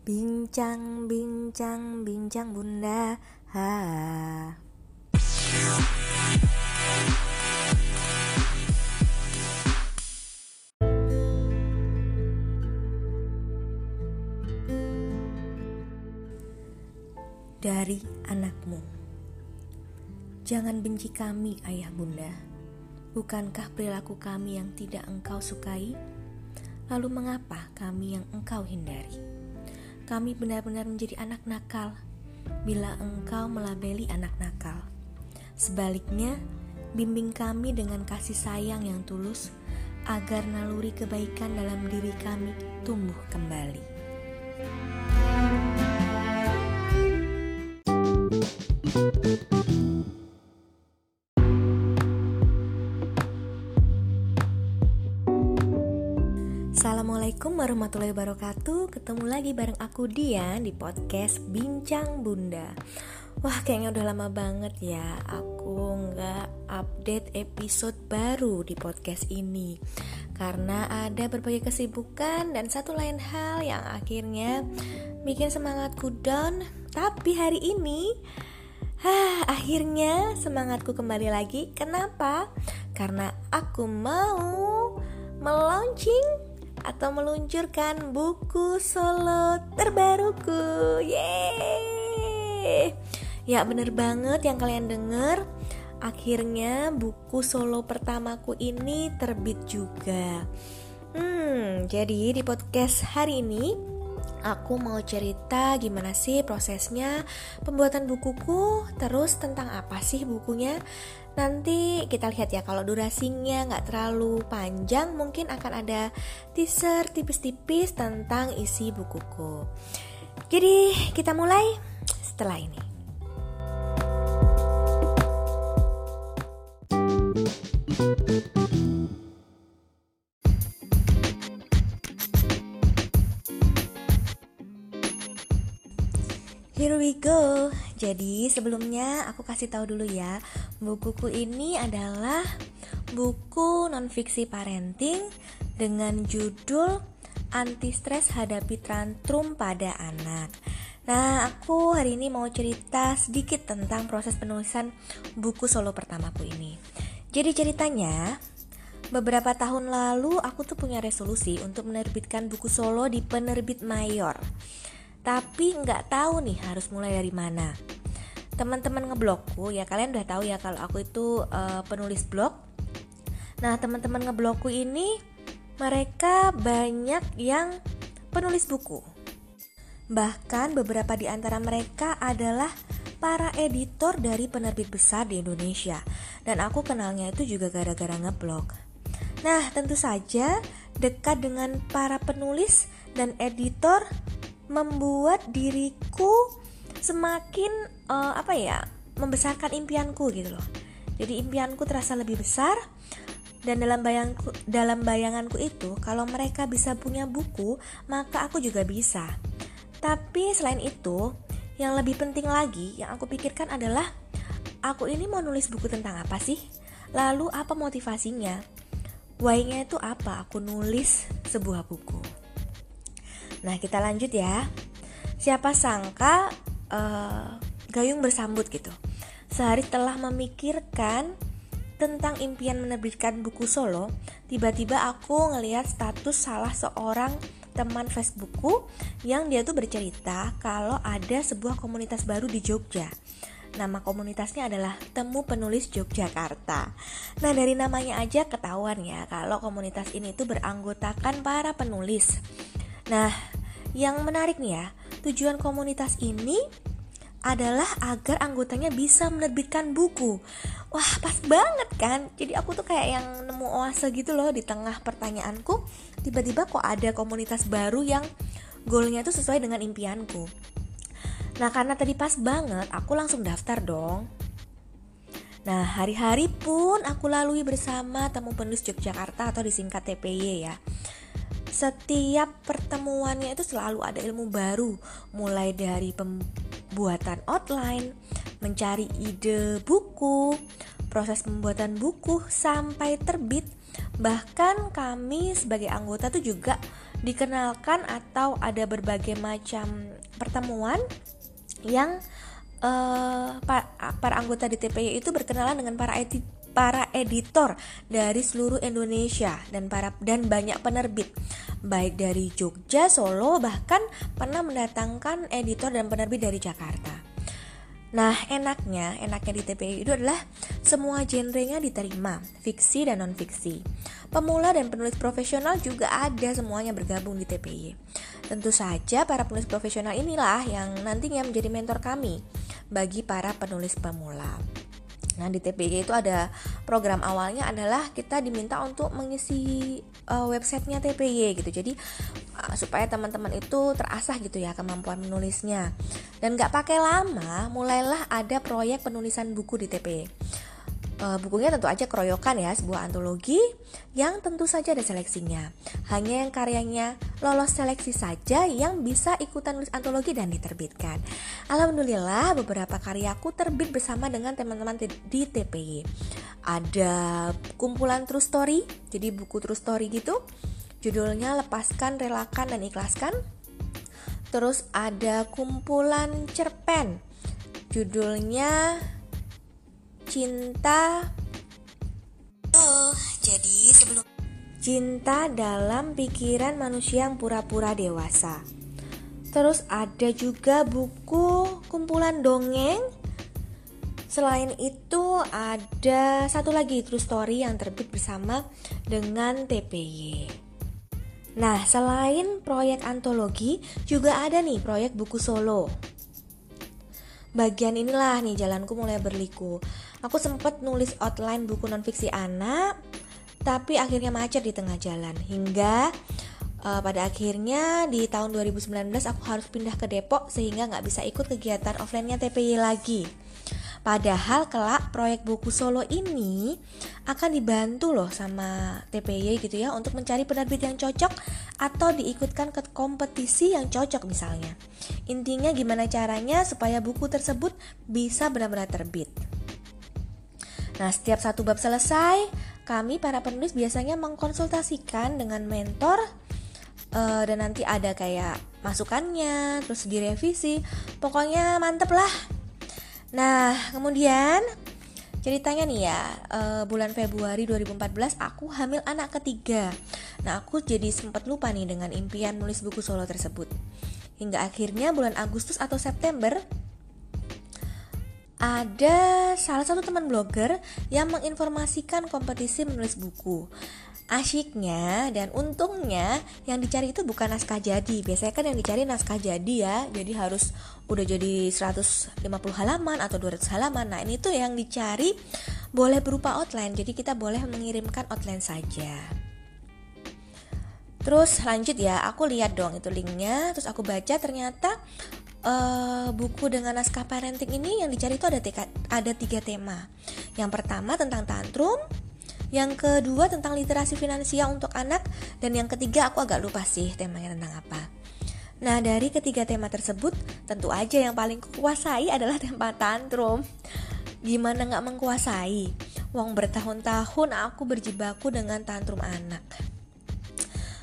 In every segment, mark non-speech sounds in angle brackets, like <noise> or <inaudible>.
Bincang, bincang, bincang bunda ha. Dari anakmu Jangan benci kami ayah bunda Bukankah perilaku kami yang tidak engkau sukai? Lalu mengapa kami yang engkau hindari? Kami benar-benar menjadi anak nakal bila engkau melabeli anak nakal. Sebaliknya, bimbing kami dengan kasih sayang yang tulus agar naluri kebaikan dalam diri kami tumbuh kembali. Assalamualaikum warahmatullahi wabarakatuh. Ketemu lagi bareng aku Dian di podcast Bincang Bunda. Wah kayaknya udah lama banget ya Aku nggak update episode baru di podcast ini. Karena ada berbagai kesibukan dan satu lain hal yang akhirnya bikin semangatku down. Tapi hari ini Hah, akhirnya semangatku kembali lagi. Kenapa? Karena aku mau melaunching atau meluncurkan buku solo terbaruku. Yeay! Ya bener banget yang kalian denger Akhirnya buku solo pertamaku ini terbit juga Hmm, jadi di podcast hari ini Aku mau cerita gimana sih prosesnya pembuatan bukuku Terus tentang apa sih bukunya Nanti kita lihat ya kalau durasinya nggak terlalu panjang mungkin akan ada teaser tipis-tipis tentang isi bukuku. Jadi kita mulai setelah ini. Here we go. Jadi sebelumnya aku kasih tahu dulu ya, bukuku ini adalah buku nonfiksi parenting dengan judul Anti Stres Hadapi Tantrum pada Anak. Nah, aku hari ini mau cerita sedikit tentang proses penulisan buku solo pertamaku ini. Jadi ceritanya, beberapa tahun lalu aku tuh punya resolusi untuk menerbitkan buku solo di penerbit mayor tapi nggak tahu nih harus mulai dari mana. Teman-teman ngeblokku ya kalian udah tahu ya kalau aku itu uh, penulis blog. Nah teman-teman ngeblokku ini mereka banyak yang penulis buku. Bahkan beberapa di antara mereka adalah para editor dari penerbit besar di Indonesia dan aku kenalnya itu juga gara-gara ngeblog. Nah, tentu saja dekat dengan para penulis dan editor membuat diriku semakin uh, apa ya membesarkan impianku gitu loh. Jadi impianku terasa lebih besar dan dalam bayangku dalam bayanganku itu kalau mereka bisa punya buku maka aku juga bisa. Tapi selain itu yang lebih penting lagi yang aku pikirkan adalah aku ini mau nulis buku tentang apa sih? Lalu apa motivasinya? Why-nya itu apa? Aku nulis sebuah buku Nah kita lanjut ya. Siapa sangka uh, Gayung bersambut gitu. Sehari telah memikirkan tentang impian menerbitkan buku solo, tiba-tiba aku ngelihat status salah seorang teman Facebookku yang dia tuh bercerita kalau ada sebuah komunitas baru di Jogja. Nama komunitasnya adalah Temu Penulis Yogyakarta. Nah, dari namanya aja ketahuan ya kalau komunitas ini tuh beranggotakan para penulis. Nah, yang menarik nih ya, tujuan komunitas ini adalah agar anggotanya bisa menerbitkan buku. Wah, pas banget kan? Jadi aku tuh kayak yang nemu oase gitu loh di tengah pertanyaanku. Tiba-tiba kok ada komunitas baru yang goalnya tuh sesuai dengan impianku. Nah, karena tadi pas banget, aku langsung daftar dong. Nah, hari-hari pun aku lalui bersama Temu Penulis Yogyakarta atau disingkat TPY ya setiap pertemuannya itu selalu ada ilmu baru. Mulai dari pembuatan outline mencari ide buku proses pembuatan buku sampai terbit. Bahkan kami sebagai anggota tuh juga dikenalkan atau ada berbagai macam pertemuan yang uh, para anggota di TPY itu berkenalan dengan para edit para editor dari seluruh Indonesia dan para dan banyak penerbit baik dari Jogja, Solo bahkan pernah mendatangkan editor dan penerbit dari Jakarta. Nah, enaknya, enaknya di TPI itu adalah semua genrenya diterima, fiksi dan non-fiksi. Pemula dan penulis profesional juga ada semuanya bergabung di TPI. Tentu saja para penulis profesional inilah yang nantinya menjadi mentor kami bagi para penulis pemula. Nah, di TPI itu ada program awalnya adalah kita diminta untuk mengisi uh, websitenya TPY gitu. Jadi uh, supaya teman-teman itu terasah gitu ya kemampuan menulisnya. Dan nggak pakai lama, mulailah ada proyek penulisan buku di TPY bukunya tentu aja keroyokan ya, sebuah antologi yang tentu saja ada seleksinya. Hanya yang karyanya lolos seleksi saja yang bisa ikutan nulis antologi dan diterbitkan. Alhamdulillah beberapa karyaku terbit bersama dengan teman-teman di TPY. Ada kumpulan true story, jadi buku true story gitu. Judulnya Lepaskan, Relakan, dan Ikhlaskan. Terus ada kumpulan cerpen. Judulnya cinta Oh, jadi sebelum cinta dalam pikiran manusia yang pura-pura dewasa. Terus ada juga buku kumpulan dongeng. Selain itu ada satu lagi true story yang terbit bersama dengan TPY. Nah, selain proyek antologi, juga ada nih proyek buku solo. Bagian inilah nih jalanku mulai berliku. Aku sempat nulis outline buku nonfiksi anak, tapi akhirnya macet di tengah jalan hingga uh, pada akhirnya di tahun 2019 aku harus pindah ke Depok sehingga nggak bisa ikut kegiatan offline-nya TPY lagi. Padahal kelak proyek buku solo ini akan dibantu loh sama TPY gitu ya untuk mencari penerbit yang cocok atau diikutkan ke kompetisi yang cocok misalnya. Intinya gimana caranya supaya buku tersebut bisa benar-benar terbit. Nah, setiap satu bab selesai, kami para penulis biasanya mengkonsultasikan dengan mentor uh, dan nanti ada kayak masukannya, terus direvisi. Pokoknya mantep lah. Nah, kemudian ceritanya nih ya, uh, bulan Februari 2014 aku hamil anak ketiga. Nah, aku jadi sempat lupa nih dengan impian nulis buku solo tersebut. Hingga akhirnya bulan Agustus atau September ada salah satu teman blogger yang menginformasikan kompetisi menulis buku. Asyiknya dan untungnya yang dicari itu bukan naskah jadi. Biasanya kan yang dicari naskah jadi ya. Jadi harus udah jadi 150 halaman atau 200 halaman. Nah, ini tuh yang dicari boleh berupa outline. Jadi kita boleh mengirimkan outline saja. Terus lanjut ya, aku lihat dong itu linknya, terus aku baca ternyata uh, buku dengan naskah parenting ini yang dicari itu ada tiga, ada tiga tema. Yang pertama tentang tantrum, yang kedua tentang literasi finansial untuk anak, dan yang ketiga aku agak lupa sih temanya tentang apa. Nah dari ketiga tema tersebut tentu aja yang paling kuasai adalah tema tantrum. Gimana nggak mengkuasai? Wong bertahun-tahun aku berjibaku dengan tantrum anak.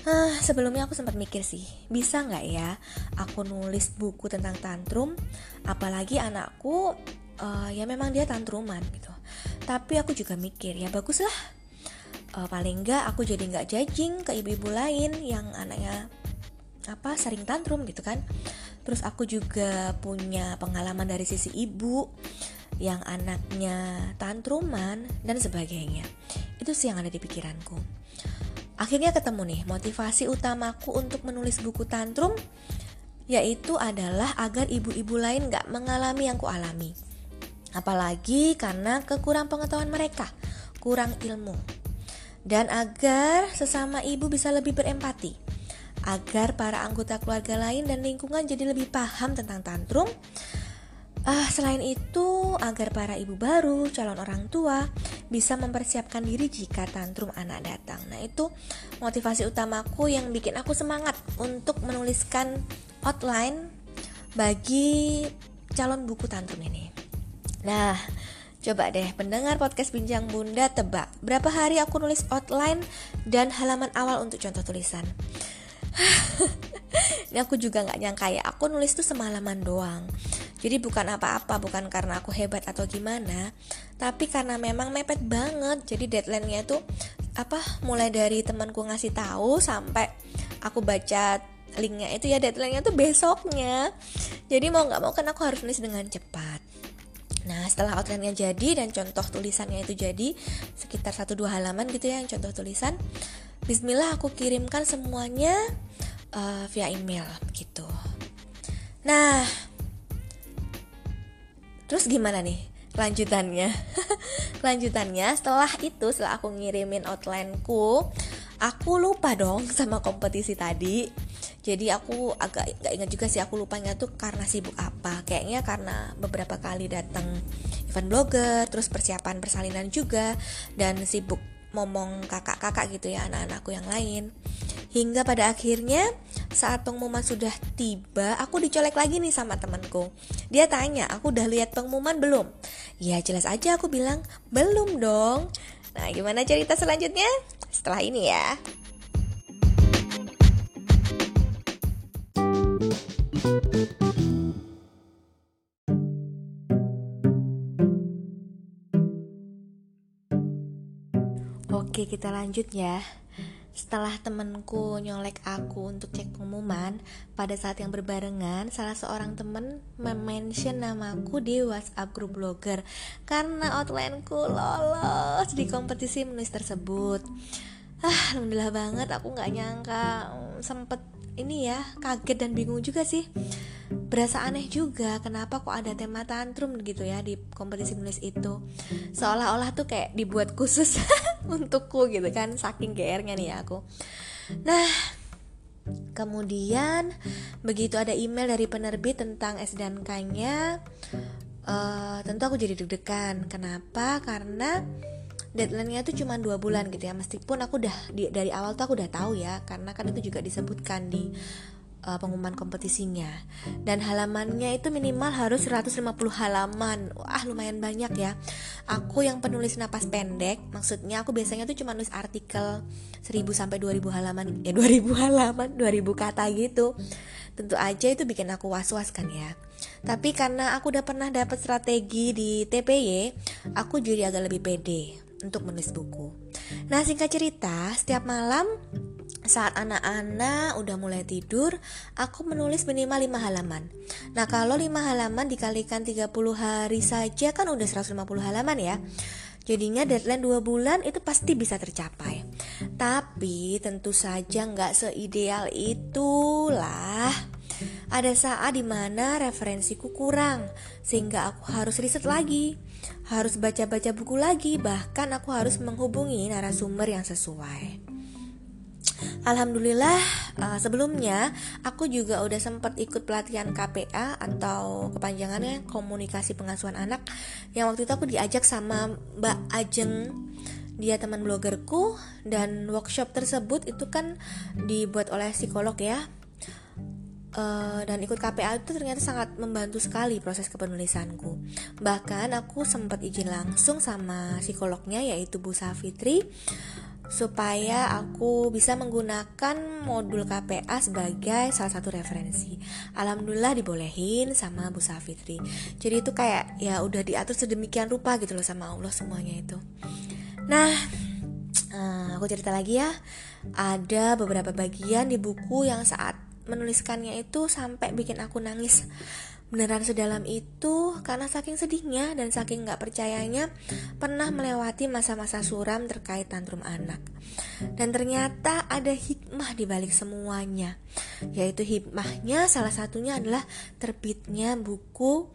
Uh, sebelumnya aku sempat mikir sih, bisa nggak ya aku nulis buku tentang tantrum, apalagi anakku uh, ya memang dia tantruman gitu. Tapi aku juga mikir ya baguslah, uh, paling nggak aku jadi nggak judging ke ibu-ibu lain yang anaknya apa sering tantrum gitu kan. Terus aku juga punya pengalaman dari sisi ibu yang anaknya tantruman dan sebagainya. Itu sih yang ada di pikiranku. Akhirnya ketemu nih motivasi utamaku untuk menulis buku tantrum yaitu adalah agar ibu-ibu lain gak mengalami yang kualami. Apalagi karena kekurang pengetahuan mereka, kurang ilmu. Dan agar sesama ibu bisa lebih berempati. Agar para anggota keluarga lain dan lingkungan jadi lebih paham tentang tantrum Uh, selain itu, agar para ibu baru, calon orang tua, bisa mempersiapkan diri jika tantrum anak datang. Nah, itu motivasi utamaku yang bikin aku semangat untuk menuliskan outline bagi calon buku tantrum ini. Nah, coba deh pendengar podcast Bincang Bunda tebak berapa hari aku nulis outline dan halaman awal untuk contoh tulisan. <laughs> ini aku juga nggak nyangka ya aku nulis tuh semalaman doang jadi bukan apa-apa bukan karena aku hebat atau gimana tapi karena memang mepet banget jadi deadline-nya tuh apa mulai dari temanku ngasih tahu sampai aku baca linknya itu ya deadline-nya tuh besoknya. Jadi mau nggak mau kan aku harus nulis dengan cepat. Nah setelah outline-nya jadi dan contoh tulisannya itu jadi sekitar 1-2 halaman gitu ya yang contoh tulisan Bismillah aku kirimkan semuanya uh, via email gitu. Nah Terus gimana nih lanjutannya? <laughs> Lanjutannya setelah itu setelah aku ngirimin outlineku, aku lupa dong sama kompetisi tadi. Jadi aku agak gak ingat juga sih aku lupanya tuh karena sibuk apa. Kayaknya karena beberapa kali datang event blogger, terus persiapan persalinan juga dan sibuk ngomong kakak-kakak gitu ya anak-anakku yang lain hingga pada akhirnya saat pengumuman sudah tiba aku dicolek lagi nih sama temanku. Dia tanya aku udah lihat pengumuman belum? Ya jelas aja aku bilang. Belum dong. Nah gimana cerita selanjutnya? Setelah ini ya. Oke, kita lanjut ya. Setelah temenku nyolek aku untuk cek pengumuman, pada saat yang berbarengan, salah seorang temen mention namaku di WhatsApp grup blogger. Karena outlineku lolos di kompetisi menulis tersebut. Ah, alhamdulillah banget, aku nggak nyangka sempet ini ya kaget dan bingung juga sih. Berasa aneh juga kenapa kok ada tema tantrum gitu ya di kompetisi menulis itu. Seolah-olah tuh kayak dibuat khusus <laughs> untukku gitu kan saking GR-nya nih ya aku. Nah kemudian begitu ada email dari penerbit tentang S dan K-nya uh, tentu aku jadi deg-degan. Kenapa? Karena deadline-nya itu cuma dua bulan gitu ya. Meskipun aku udah dari awal tuh aku udah tahu ya karena kan itu juga disebutkan di uh, pengumuman kompetisinya. Dan halamannya itu minimal harus 150 halaman. Wah lumayan banyak ya. Aku yang penulis napas pendek maksudnya aku biasanya tuh cuma nulis artikel 1000 sampai 2000 halaman ya 2000 halaman 2000 kata gitu. Tentu aja itu bikin aku was-was kan ya. Tapi karena aku udah pernah dapat strategi di TPY aku jadi agak lebih pede untuk menulis buku. Nah, singkat cerita, setiap malam saat anak-anak udah mulai tidur, aku menulis minimal 5 halaman. Nah, kalau 5 halaman dikalikan 30 hari saja kan udah 150 halaman ya. Jadinya deadline 2 bulan itu pasti bisa tercapai. Tapi tentu saja nggak seideal itulah. Ada saat di mana referensiku kurang, sehingga aku harus riset lagi harus baca-baca buku lagi, bahkan aku harus menghubungi narasumber yang sesuai. Alhamdulillah uh, sebelumnya aku juga udah sempat ikut pelatihan KPA atau kepanjangannya komunikasi pengasuhan anak. Yang waktu itu aku diajak sama Mbak Ajeng. Dia teman blogerku dan workshop tersebut itu kan dibuat oleh psikolog ya. Uh, dan ikut KPA itu ternyata sangat membantu sekali proses kepenulisanku. Bahkan aku sempat izin langsung sama psikolognya yaitu Bu Safitri supaya aku bisa menggunakan modul KPA sebagai salah satu referensi. Alhamdulillah dibolehin sama Bu Safitri. Jadi itu kayak ya udah diatur sedemikian rupa gitu loh sama Allah semuanya itu. Nah, uh, aku cerita lagi ya. Ada beberapa bagian di buku yang saat menuliskannya itu sampai bikin aku nangis beneran sedalam itu karena saking sedihnya dan saking gak percayanya pernah melewati masa-masa suram terkait tantrum anak. Dan ternyata ada hikmah di balik semuanya yaitu hikmahnya salah satunya adalah terbitnya buku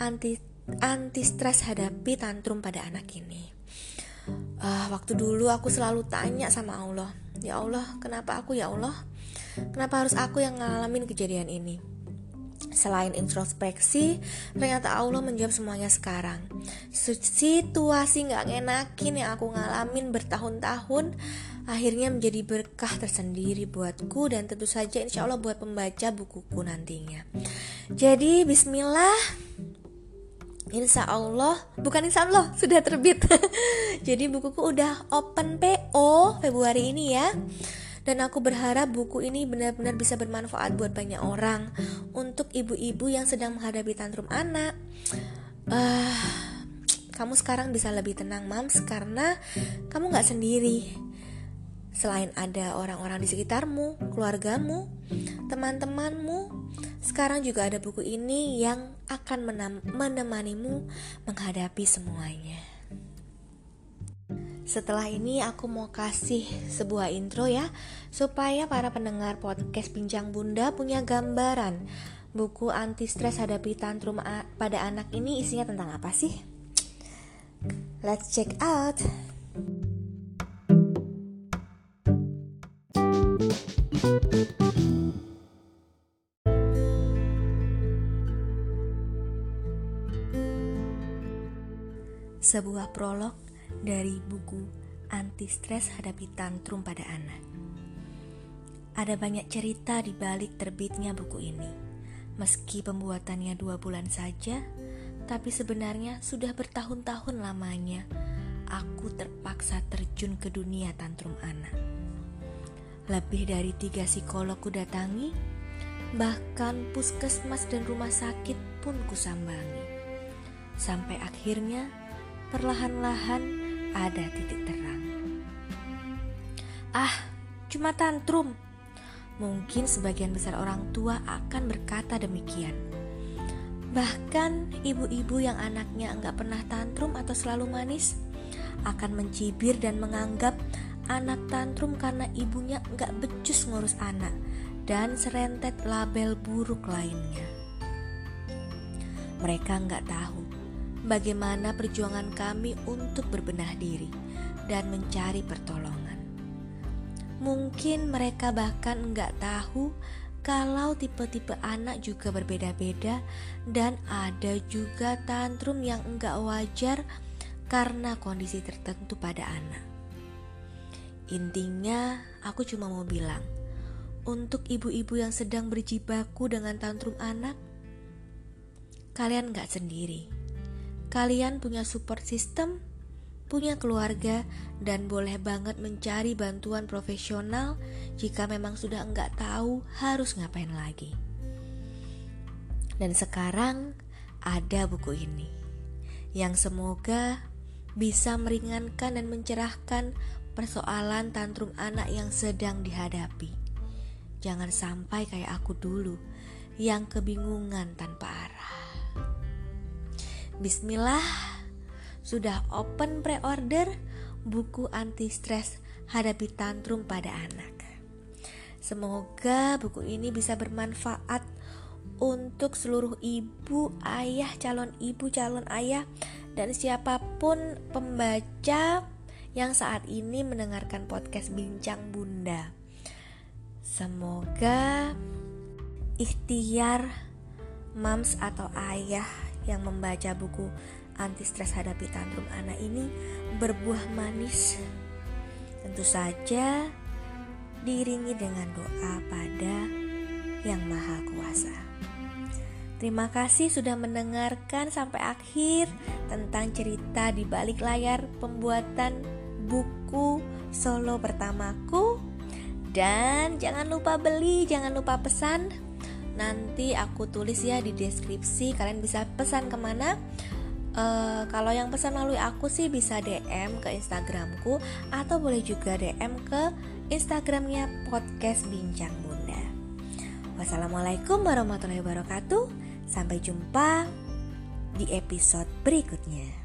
anti anti stres hadapi tantrum pada anak ini. Uh, waktu dulu aku selalu tanya sama Allah ya Allah kenapa aku ya Allah? Kenapa harus aku yang ngalamin kejadian ini? Selain introspeksi, ternyata Allah menjawab semuanya sekarang. Situasi gak ngenakin yang aku ngalamin bertahun-tahun akhirnya menjadi berkah tersendiri buatku dan tentu saja insya Allah buat pembaca bukuku nantinya. Jadi Bismillah. Insya Allah, bukan insya Allah <laughs> sudah terbit. Jadi bukuku udah open PO Februari ini ya Dan aku berharap buku ini benar-benar bisa bermanfaat buat banyak orang untuk ibu-ibu yang sedang menghadapi tantrum anak. Uh, kamu sekarang bisa lebih tenang, mams, karena kamu gak sendiri. Selain ada orang-orang di sekitarmu, keluargamu, teman-temanmu, sekarang juga ada buku ini yang akan menemanimu menghadapi semuanya. Setelah ini aku mau kasih sebuah intro ya Supaya para pendengar podcast Bincang Bunda punya gambaran Buku anti stres hadapi tantrum pada anak ini isinya tentang apa sih? Let's check out Sebuah prolog dari buku Anti Stres Hadapi Tantrum pada Anak. Ada banyak cerita di balik terbitnya buku ini. Meski pembuatannya dua bulan saja, tapi sebenarnya sudah bertahun-tahun lamanya aku terpaksa terjun ke dunia tantrum anak. Lebih dari tiga psikolog ku datangi, bahkan puskesmas dan rumah sakit pun kusambangi. Sampai akhirnya, perlahan-lahan ada titik terang. Ah, cuma tantrum. Mungkin sebagian besar orang tua akan berkata demikian. Bahkan ibu-ibu yang anaknya enggak pernah tantrum atau selalu manis akan mencibir dan menganggap anak tantrum karena ibunya enggak becus ngurus anak dan serentet label buruk lainnya. Mereka enggak tahu bagaimana perjuangan kami untuk berbenah diri dan mencari pertolongan. Mungkin mereka bahkan nggak tahu kalau tipe-tipe anak juga berbeda-beda dan ada juga tantrum yang enggak wajar karena kondisi tertentu pada anak. Intinya, aku cuma mau bilang, untuk ibu-ibu yang sedang berjibaku dengan tantrum anak, kalian gak sendiri. Kalian punya support system, punya keluarga, dan boleh banget mencari bantuan profesional jika memang sudah enggak tahu harus ngapain lagi. Dan sekarang ada buku ini yang semoga bisa meringankan dan mencerahkan persoalan tantrum anak yang sedang dihadapi. Jangan sampai kayak aku dulu yang kebingungan tanpa arah. Bismillah, sudah open pre-order buku anti stres hadapi tantrum pada anak. Semoga buku ini bisa bermanfaat untuk seluruh ibu, ayah, calon ibu, calon ayah, dan siapa pun pembaca yang saat ini mendengarkan podcast Bincang Bunda. Semoga ikhtiar mams atau ayah yang membaca buku anti stres hadapi tantrum anak ini berbuah manis. Tentu saja diiringi dengan doa pada Yang Maha Kuasa. Terima kasih sudah mendengarkan sampai akhir tentang cerita di balik layar pembuatan buku solo pertamaku. Dan jangan lupa beli, jangan lupa pesan nanti aku tulis ya di deskripsi kalian bisa pesan ke mana uh, kalau yang pesan melalui aku sih bisa DM ke Instagramku atau boleh juga DM ke Instagramnya podcast Bincang Bunda. Wassalamualaikum warahmatullahi wabarakatuh. Sampai jumpa di episode berikutnya.